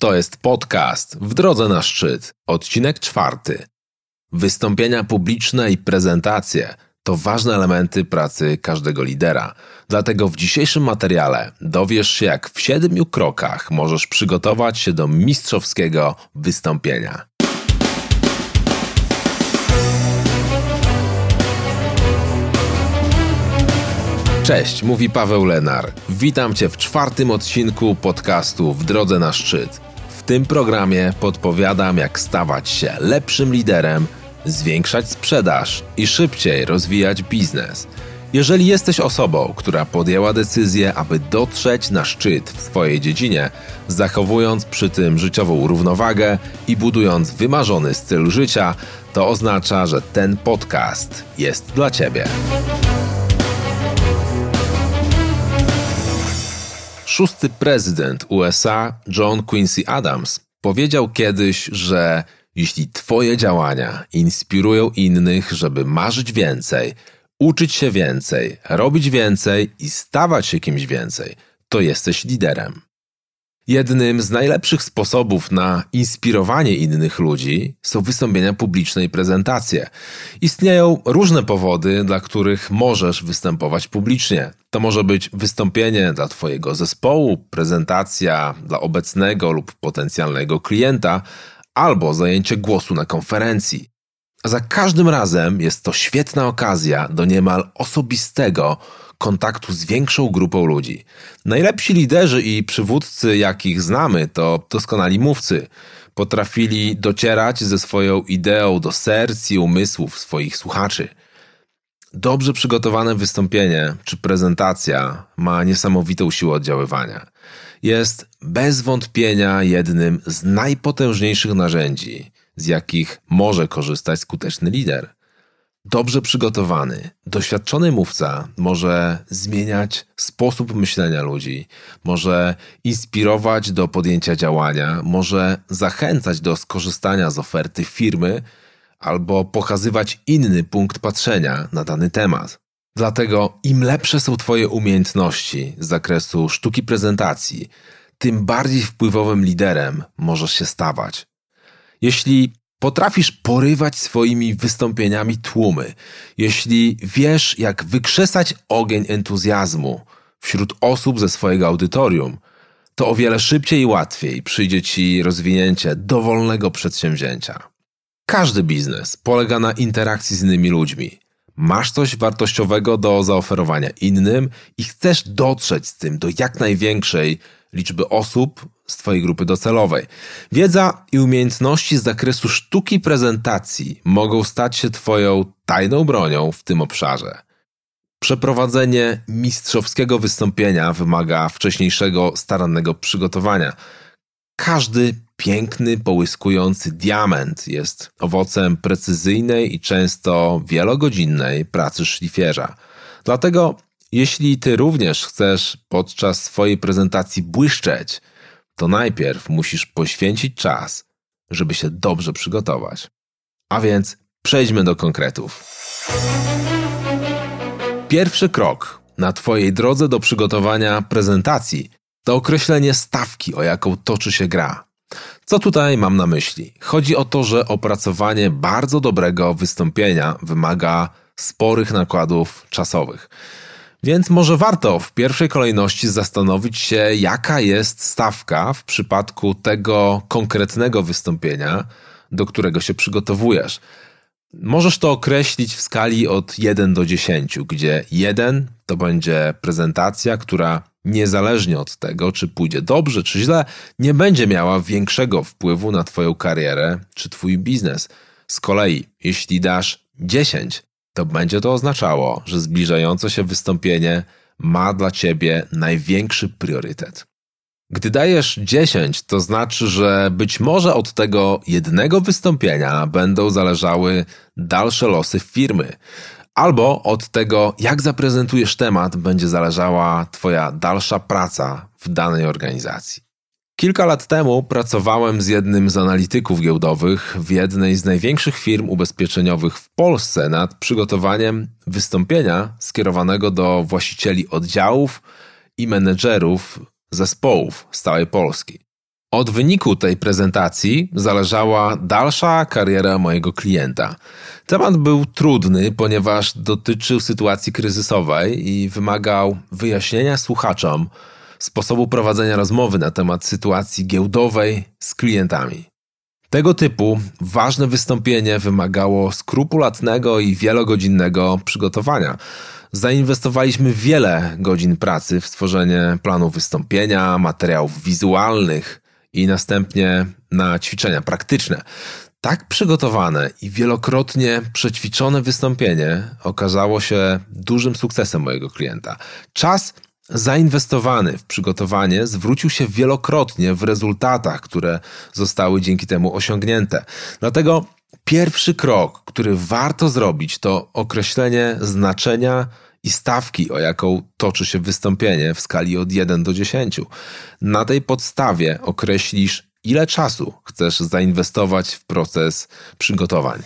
To jest podcast W drodze na szczyt, odcinek czwarty. Wystąpienia publiczne i prezentacje to ważne elementy pracy każdego lidera. Dlatego w dzisiejszym materiale dowiesz się, jak w siedmiu krokach możesz przygotować się do mistrzowskiego wystąpienia. Cześć, mówi Paweł Lenar. Witam Cię w czwartym odcinku podcastu W drodze na szczyt. Tym programie podpowiadam, jak stawać się lepszym liderem, zwiększać sprzedaż i szybciej rozwijać biznes. Jeżeli jesteś osobą, która podjęła decyzję, aby dotrzeć na szczyt w swojej dziedzinie, zachowując przy tym życiową równowagę i budując wymarzony styl życia, to oznacza, że ten podcast jest dla Ciebie. Szósty prezydent USA, John Quincy Adams, powiedział kiedyś, że jeśli Twoje działania inspirują innych, żeby marzyć więcej, uczyć się więcej, robić więcej i stawać się kimś więcej, to jesteś liderem. Jednym z najlepszych sposobów na inspirowanie innych ludzi są wystąpienia publiczne i prezentacje. Istnieją różne powody, dla których możesz występować publicznie. To może być wystąpienie dla Twojego zespołu, prezentacja dla obecnego lub potencjalnego klienta, albo zajęcie głosu na konferencji. A za każdym razem jest to świetna okazja do niemal osobistego kontaktu z większą grupą ludzi. Najlepsi liderzy i przywódcy, jakich znamy, to doskonali mówcy. Potrafili docierać ze swoją ideą do serc i umysłów swoich słuchaczy. Dobrze przygotowane wystąpienie czy prezentacja ma niesamowitą siłę oddziaływania. Jest bez wątpienia jednym z najpotężniejszych narzędzi, z jakich może korzystać skuteczny lider. Dobrze przygotowany, doświadczony mówca może zmieniać sposób myślenia ludzi, może inspirować do podjęcia działania, może zachęcać do skorzystania z oferty firmy albo pokazywać inny punkt patrzenia na dany temat. Dlatego im lepsze są Twoje umiejętności z zakresu sztuki prezentacji, tym bardziej wpływowym liderem możesz się stawać. Jeśli Potrafisz porywać swoimi wystąpieniami tłumy, jeśli wiesz, jak wykrzesać ogień entuzjazmu wśród osób ze swojego audytorium, to o wiele szybciej i łatwiej przyjdzie ci rozwinięcie dowolnego przedsięwzięcia. Każdy biznes polega na interakcji z innymi ludźmi. Masz coś wartościowego do zaoferowania innym i chcesz dotrzeć z tym do jak największej liczby osób z Twojej grupy docelowej. Wiedza i umiejętności z zakresu sztuki prezentacji mogą stać się Twoją tajną bronią w tym obszarze. Przeprowadzenie mistrzowskiego wystąpienia wymaga wcześniejszego, starannego przygotowania. Każdy piękny, połyskujący diament jest owocem precyzyjnej i często wielogodzinnej pracy szlifierza. Dlatego, jeśli ty również chcesz podczas swojej prezentacji błyszczeć, to najpierw musisz poświęcić czas, żeby się dobrze przygotować. A więc przejdźmy do konkretów. Pierwszy krok na Twojej drodze do przygotowania prezentacji to określenie stawki, o jaką toczy się gra. Co tutaj mam na myśli? Chodzi o to, że opracowanie bardzo dobrego wystąpienia wymaga sporych nakładów czasowych. Więc może warto w pierwszej kolejności zastanowić się, jaka jest stawka w przypadku tego konkretnego wystąpienia, do którego się przygotowujesz. Możesz to określić w skali od 1 do 10, gdzie 1 to będzie prezentacja, która niezależnie od tego, czy pójdzie dobrze, czy źle, nie będzie miała większego wpływu na Twoją karierę czy Twój biznes. Z kolei, jeśli dasz 10, to będzie to oznaczało, że zbliżające się wystąpienie ma dla ciebie największy priorytet. Gdy dajesz 10, to znaczy, że być może od tego jednego wystąpienia będą zależały dalsze losy firmy, albo od tego, jak zaprezentujesz temat, będzie zależała Twoja dalsza praca w danej organizacji. Kilka lat temu pracowałem z jednym z analityków giełdowych w jednej z największych firm ubezpieczeniowych w Polsce nad przygotowaniem wystąpienia skierowanego do właścicieli oddziałów i menedżerów zespołów z całej Polski. Od wyniku tej prezentacji zależała dalsza kariera mojego klienta. Temat był trudny, ponieważ dotyczył sytuacji kryzysowej i wymagał wyjaśnienia słuchaczom sposobu prowadzenia rozmowy na temat sytuacji giełdowej z klientami. Tego typu ważne wystąpienie wymagało skrupulatnego i wielogodzinnego przygotowania. Zainwestowaliśmy wiele godzin pracy w stworzenie planu wystąpienia, materiałów wizualnych i następnie na ćwiczenia praktyczne. Tak przygotowane i wielokrotnie przećwiczone wystąpienie okazało się dużym sukcesem mojego klienta. Czas zainwestowany w przygotowanie zwrócił się wielokrotnie w rezultatach, które zostały dzięki temu osiągnięte. Dlatego pierwszy krok, który warto zrobić, to określenie znaczenia i stawki, o jaką toczy się wystąpienie w skali od 1 do 10. Na tej podstawie określisz, ile czasu chcesz zainwestować w proces przygotowań.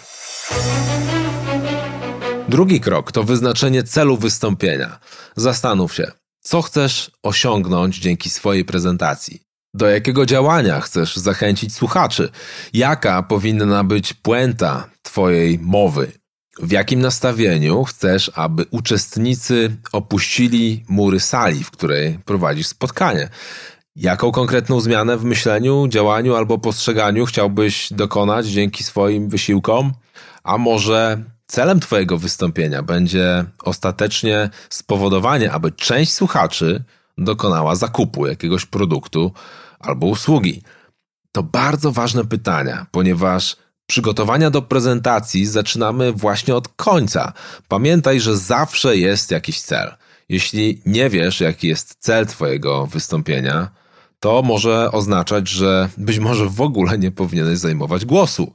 Drugi krok to wyznaczenie celu wystąpienia. Zastanów się, co chcesz osiągnąć dzięki swojej prezentacji? Do jakiego działania chcesz zachęcić słuchaczy? Jaka powinna być puenta Twojej mowy? W jakim nastawieniu chcesz, aby uczestnicy opuścili mury sali, w której prowadzisz spotkanie? Jaką konkretną zmianę w myśleniu, działaniu albo postrzeganiu chciałbyś dokonać dzięki swoim wysiłkom? A może Celem Twojego wystąpienia będzie ostatecznie spowodowanie, aby część słuchaczy dokonała zakupu jakiegoś produktu albo usługi. To bardzo ważne pytania, ponieważ przygotowania do prezentacji zaczynamy właśnie od końca. Pamiętaj, że zawsze jest jakiś cel. Jeśli nie wiesz, jaki jest cel Twojego wystąpienia, to może oznaczać, że być może w ogóle nie powinieneś zajmować głosu.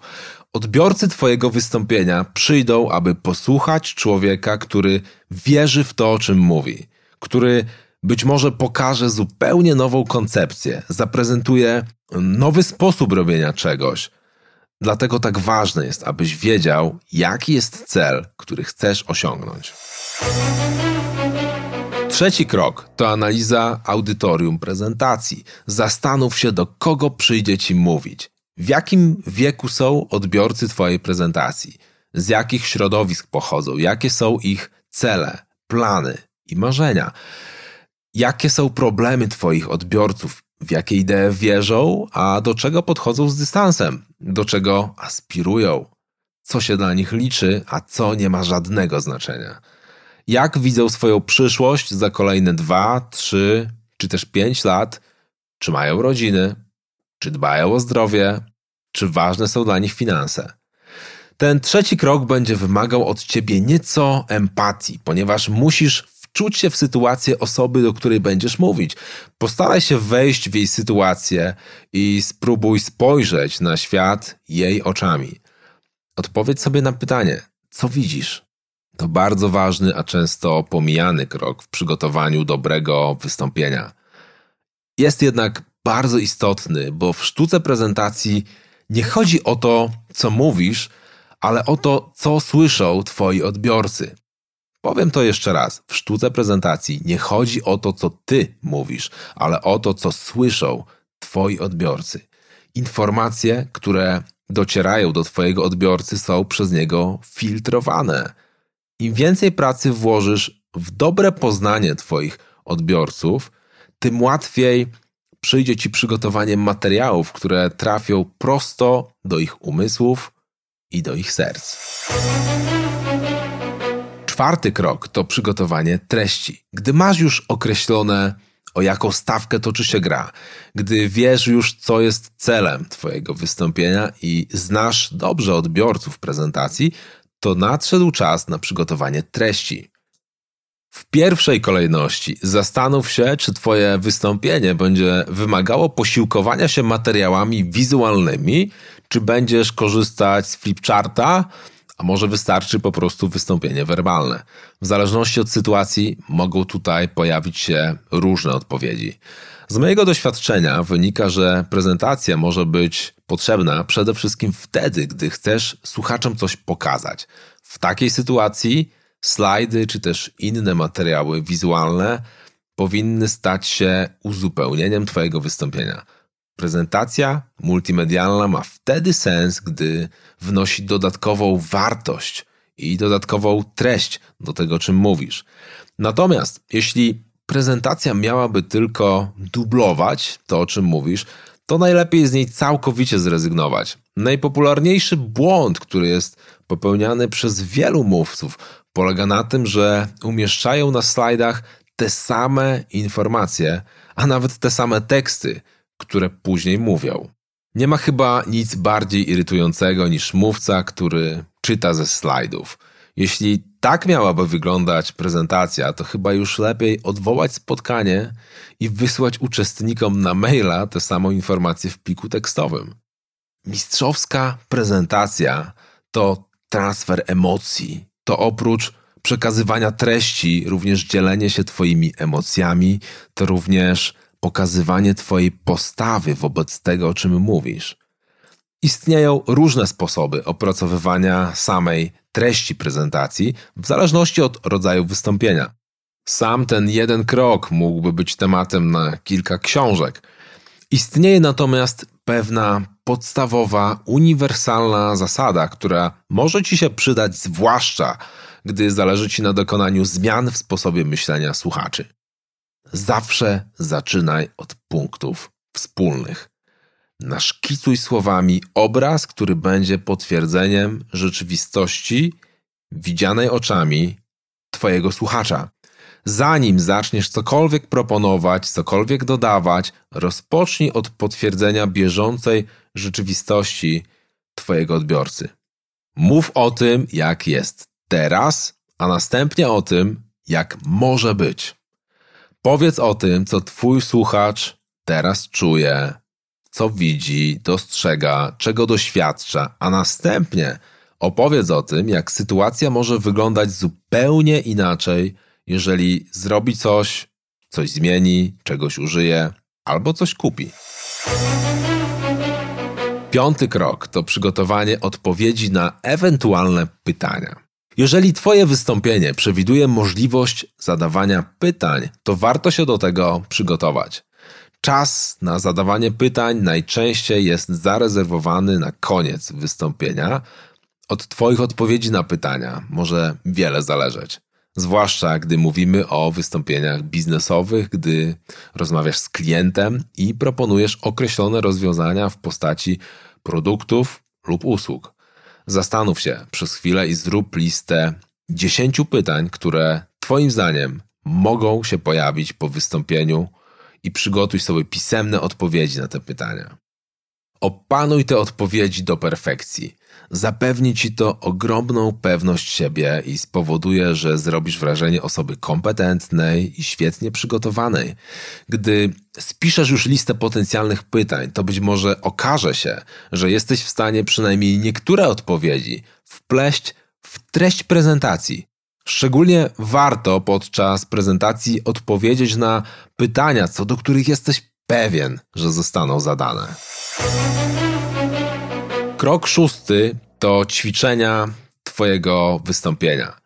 Odbiorcy Twojego wystąpienia przyjdą, aby posłuchać człowieka, który wierzy w to, o czym mówi, który być może pokaże zupełnie nową koncepcję, zaprezentuje nowy sposób robienia czegoś. Dlatego tak ważne jest, abyś wiedział, jaki jest cel, który chcesz osiągnąć. Trzeci krok to analiza audytorium prezentacji. Zastanów się, do kogo przyjdzie ci mówić. W jakim wieku są odbiorcy Twojej prezentacji? Z jakich środowisk pochodzą? Jakie są ich cele, plany i marzenia? Jakie są problemy Twoich odbiorców? W jakie idee wierzą, a do czego podchodzą z dystansem? Do czego aspirują? Co się dla nich liczy, a co nie ma żadnego znaczenia? Jak widzą swoją przyszłość za kolejne dwa, trzy czy też pięć lat? Czy mają rodziny? Czy dbają o zdrowie? Czy ważne są dla nich finanse? Ten trzeci krok będzie wymagał od ciebie nieco empatii, ponieważ musisz wczuć się w sytuację osoby, do której będziesz mówić. Postaraj się wejść w jej sytuację i spróbuj spojrzeć na świat jej oczami. Odpowiedz sobie na pytanie: co widzisz? To bardzo ważny, a często pomijany krok w przygotowaniu dobrego wystąpienia. Jest jednak bardzo istotny, bo w sztuce prezentacji nie chodzi o to, co mówisz, ale o to, co słyszą twoi odbiorcy. Powiem to jeszcze raz. W sztuce prezentacji nie chodzi o to, co ty mówisz, ale o to, co słyszą twoi odbiorcy. Informacje, które docierają do twojego odbiorcy, są przez niego filtrowane. Im więcej pracy włożysz w dobre poznanie twoich odbiorców, tym łatwiej przyjdzie Ci przygotowanie materiałów, które trafią prosto do ich umysłów i do ich serc. Czwarty krok to przygotowanie treści. Gdy masz już określone, o jaką stawkę toczy się gra, gdy wiesz już, co jest celem Twojego wystąpienia i znasz dobrze odbiorców prezentacji, to nadszedł czas na przygotowanie treści. W pierwszej kolejności zastanów się, czy Twoje wystąpienie będzie wymagało posiłkowania się materiałami wizualnymi, czy będziesz korzystać z flipcharta, a może wystarczy po prostu wystąpienie werbalne. W zależności od sytuacji mogą tutaj pojawić się różne odpowiedzi. Z mojego doświadczenia wynika, że prezentacja może być potrzebna przede wszystkim wtedy, gdy chcesz słuchaczom coś pokazać. W takiej sytuacji slajdy czy też inne materiały wizualne powinny stać się uzupełnieniem Twojego wystąpienia. Prezentacja multimedialna ma wtedy sens, gdy wnosi dodatkową wartość i dodatkową treść do tego, czym mówisz. Natomiast jeśli prezentacja miałaby tylko dublować to, o czym mówisz, to najlepiej z niej całkowicie zrezygnować. Najpopularniejszy błąd, który jest popełniany przez wielu mówców, polega na tym, że umieszczają na slajdach te same informacje, a nawet te same teksty, które później mówią. Nie ma chyba nic bardziej irytującego niż mówca, który czyta ze slajdów. Jeśli tak miałaby wyglądać prezentacja, to chyba już lepiej odwołać spotkanie i wysłać uczestnikom na maila tę samą informację w pliku tekstowym. Mistrzowska prezentacja to transfer emocji. To oprócz przekazywania treści, również dzielenie się Twoimi emocjami, to również pokazywanie Twojej postawy wobec tego, o czym mówisz. Istnieją różne sposoby opracowywania samej treści prezentacji w zależności od rodzaju wystąpienia. Sam ten jeden krok mógłby być tematem na kilka książek. Istnieje natomiast pewna podstawowa, uniwersalna zasada, która może Ci się przydać, zwłaszcza gdy zależy Ci na dokonaniu zmian w sposobie myślenia słuchaczy. Zawsze zaczynaj od punktów wspólnych. Naszkicuj słowami obraz, który będzie potwierdzeniem rzeczywistości widzianej oczami Twojego słuchacza. Zanim zaczniesz cokolwiek proponować, cokolwiek dodawać, rozpocznij od potwierdzenia bieżącej rzeczywistości Twojego odbiorcy. Mów o tym, jak jest teraz, a następnie o tym, jak może być. Powiedz o tym, co Twój słuchacz teraz czuje, co widzi, dostrzega, czego doświadcza, a następnie opowiedz o tym, jak sytuacja może wyglądać zupełnie inaczej, jeżeli zrobi coś, coś zmieni, czegoś użyje albo coś kupi. Piąty krok to przygotowanie odpowiedzi na ewentualne pytania. Jeżeli Twoje wystąpienie przewiduje możliwość zadawania pytań, to warto się do tego przygotować. Czas na zadawanie pytań najczęściej jest zarezerwowany na koniec wystąpienia. Od Twoich odpowiedzi na pytania może wiele zależeć. Zwłaszcza gdy mówimy o wystąpieniach biznesowych, gdy rozmawiasz z klientem i proponujesz określone rozwiązania w postaci produktów lub usług. Zastanów się przez chwilę i zrób listę 10 pytań, które Twoim zdaniem mogą się pojawić po wystąpieniu i przygotuj sobie pisemne odpowiedzi na te pytania. Opanuj te odpowiedzi do perfekcji. Zapewni ci to ogromną pewność siebie i spowoduje, że zrobisz wrażenie osoby kompetentnej i świetnie przygotowanej. Gdy spiszesz już listę potencjalnych pytań, to być może okaże się, że jesteś w stanie przynajmniej niektóre odpowiedzi wpleść w treść prezentacji. Szczególnie warto podczas prezentacji odpowiedzieć na pytania, co do których jesteś pewien, że zostaną zadane. Krok szósty to ćwiczenia Twojego wystąpienia.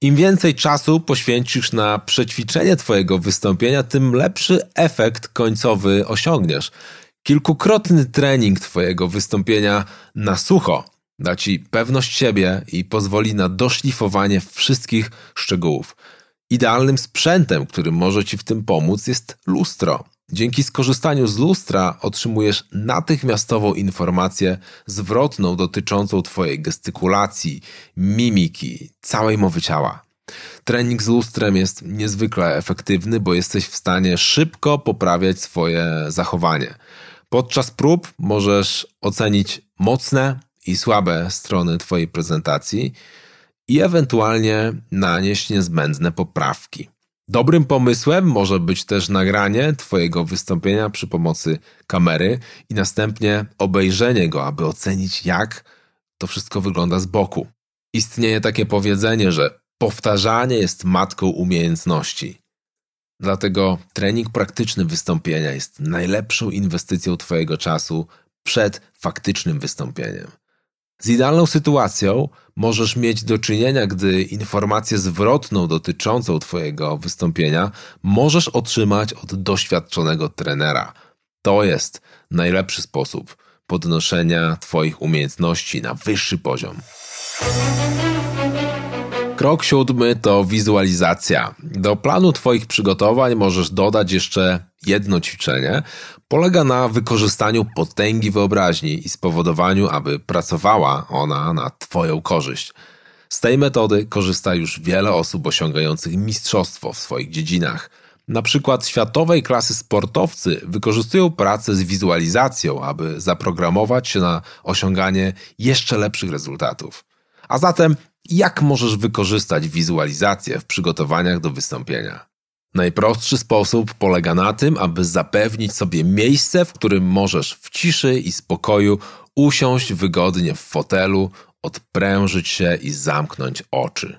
Im więcej czasu poświęcisz na przećwiczenie Twojego wystąpienia, tym lepszy efekt końcowy osiągniesz. Kilkukrotny trening Twojego wystąpienia na sucho da Ci pewność siebie i pozwoli na doszlifowanie wszystkich szczegółów. Idealnym sprzętem, który może Ci w tym pomóc, jest lustro. Dzięki skorzystaniu z lustra otrzymujesz natychmiastową informację zwrotną dotyczącą Twojej gestykulacji, mimiki, całej mowy ciała. Trening z lustrem jest niezwykle efektywny, bo jesteś w stanie szybko poprawiać swoje zachowanie. Podczas prób możesz ocenić mocne i słabe strony Twojej prezentacji i ewentualnie nanieść niezbędne poprawki. Dobrym pomysłem może być też nagranie Twojego wystąpienia przy pomocy kamery i następnie obejrzenie go, aby ocenić, jak to wszystko wygląda z boku. Istnieje takie powiedzenie, że powtarzanie jest matką umiejętności. Dlatego trening praktyczny wystąpienia jest najlepszą inwestycją Twojego czasu przed faktycznym wystąpieniem. Z idealną sytuacją możesz mieć do czynienia, gdy informację zwrotną dotyczącą Twojego wystąpienia możesz otrzymać od doświadczonego trenera. to jest najlepszy sposób podnoszenia Twoich umiejętności na wyższy poziom. Krok siódmy to wizualizacja. Do planu Twoich przygotowań możesz dodać jeszcze jedno ćwiczenie. Polega na wykorzystaniu potęgi wyobraźni i spowodowaniu, aby pracowała ona na Twoją korzyść. Z tej metody korzysta już wiele osób osiągających mistrzostwo w swoich dziedzinach. Na przykład światowej klasy sportowcy wykorzystują pracę z wizualizacją, aby zaprogramować się na osiąganie jeszcze lepszych rezultatów. A zatem, jak możesz wykorzystać wizualizację w przygotowaniach do wystąpienia? Najprostszy sposób polega na tym, aby zapewnić sobie miejsce, w którym możesz w ciszy i spokoju usiąść wygodnie w fotelu, odprężyć się i zamknąć oczy.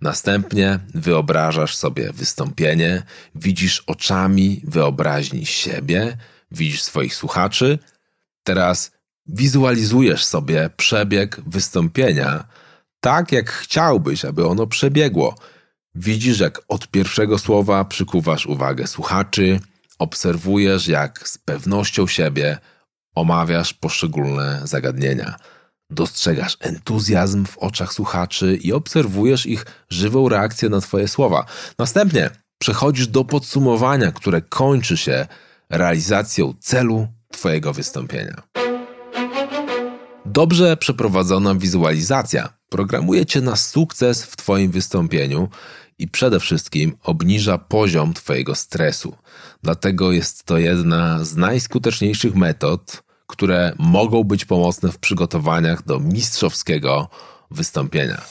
Następnie wyobrażasz sobie wystąpienie, widzisz oczami wyobraźni siebie, widzisz swoich słuchaczy. Teraz wizualizujesz sobie przebieg wystąpienia tak, jak chciałbyś, aby ono przebiegło. Widzisz, jak od pierwszego słowa przykuwasz uwagę słuchaczy, obserwujesz, jak z pewnością siebie omawiasz poszczególne zagadnienia. Dostrzegasz entuzjazm w oczach słuchaczy i obserwujesz ich żywą reakcję na Twoje słowa. Następnie przechodzisz do podsumowania, które kończy się realizacją celu Twojego wystąpienia. Dobrze przeprowadzona wizualizacja programuje Cię na sukces w Twoim wystąpieniu i przede wszystkim obniża poziom Twojego stresu. Dlatego jest to jedna z najskuteczniejszych metod, które mogą być pomocne w przygotowaniach do mistrzowskiego wystąpienia.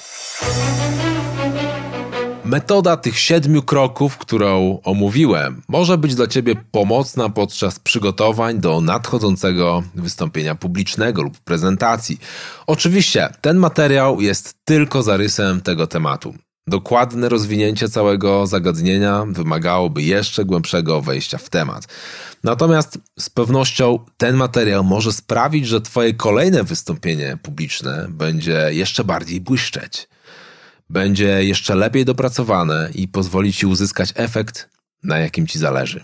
Metoda tych siedmiu kroków, którą omówiłem, może być dla Ciebie pomocna podczas przygotowań do nadchodzącego wystąpienia publicznego lub prezentacji. Oczywiście, ten materiał jest tylko zarysem tego tematu. Dokładne rozwinięcie całego zagadnienia wymagałoby jeszcze głębszego wejścia w temat. Natomiast z pewnością ten materiał może sprawić, że Twoje kolejne wystąpienie publiczne będzie jeszcze bardziej błyszczeć. Będzie jeszcze lepiej dopracowane i pozwoli Ci uzyskać efekt, na jakim Ci zależy.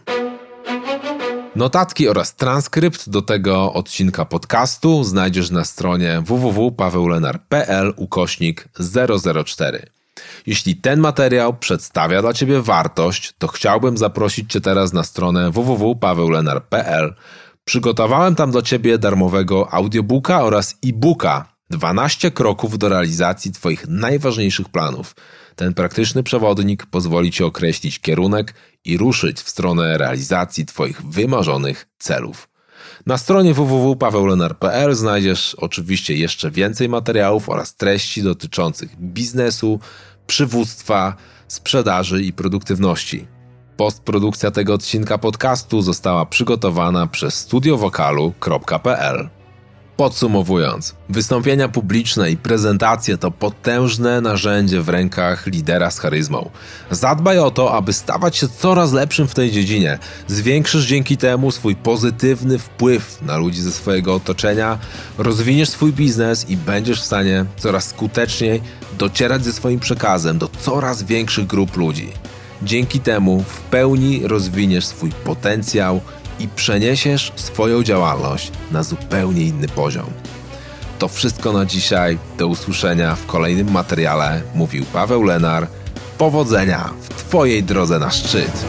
Notatki oraz transkrypt do tego odcinka podcastu znajdziesz na stronie www.paweulenar.pl ukośnik 004. Jeśli ten materiał przedstawia dla Ciebie wartość, to chciałbym zaprosić Cię teraz na stronę www.paweulenar.pl. Przygotowałem tam dla Ciebie darmowego audiobooka oraz e-booka 12 kroków do realizacji Twoich najważniejszych planów. Ten praktyczny przewodnik pozwoli Ci określić kierunek i ruszyć w stronę realizacji Twoich wymarzonych celów. Na stronie www.paweulenar.pl znajdziesz oczywiście jeszcze więcej materiałów oraz treści dotyczących biznesu, przywództwa, sprzedaży i produktywności. Postprodukcja tego odcinka podcastu została przygotowana przez studiowokalu.pl. Podsumowując, wystąpienia publiczne i prezentacje to potężne narzędzie w rękach lidera z charyzmą. Zadbaj o to, aby stawać się coraz lepszym w tej dziedzinie. Zwiększysz dzięki temu swój pozytywny wpływ na ludzi ze swojego otoczenia, rozwiniesz swój biznes i będziesz w stanie coraz skuteczniej docierać ze swoim przekazem do coraz większych grup ludzi. Dzięki temu w pełni rozwiniesz swój potencjał i przeniesiesz swoją działalność na zupełnie inny poziom. To wszystko na dzisiaj. Do usłyszenia w kolejnym materiale. Mówił Paweł Lenar. Powodzenia w Twojej drodze na szczyt.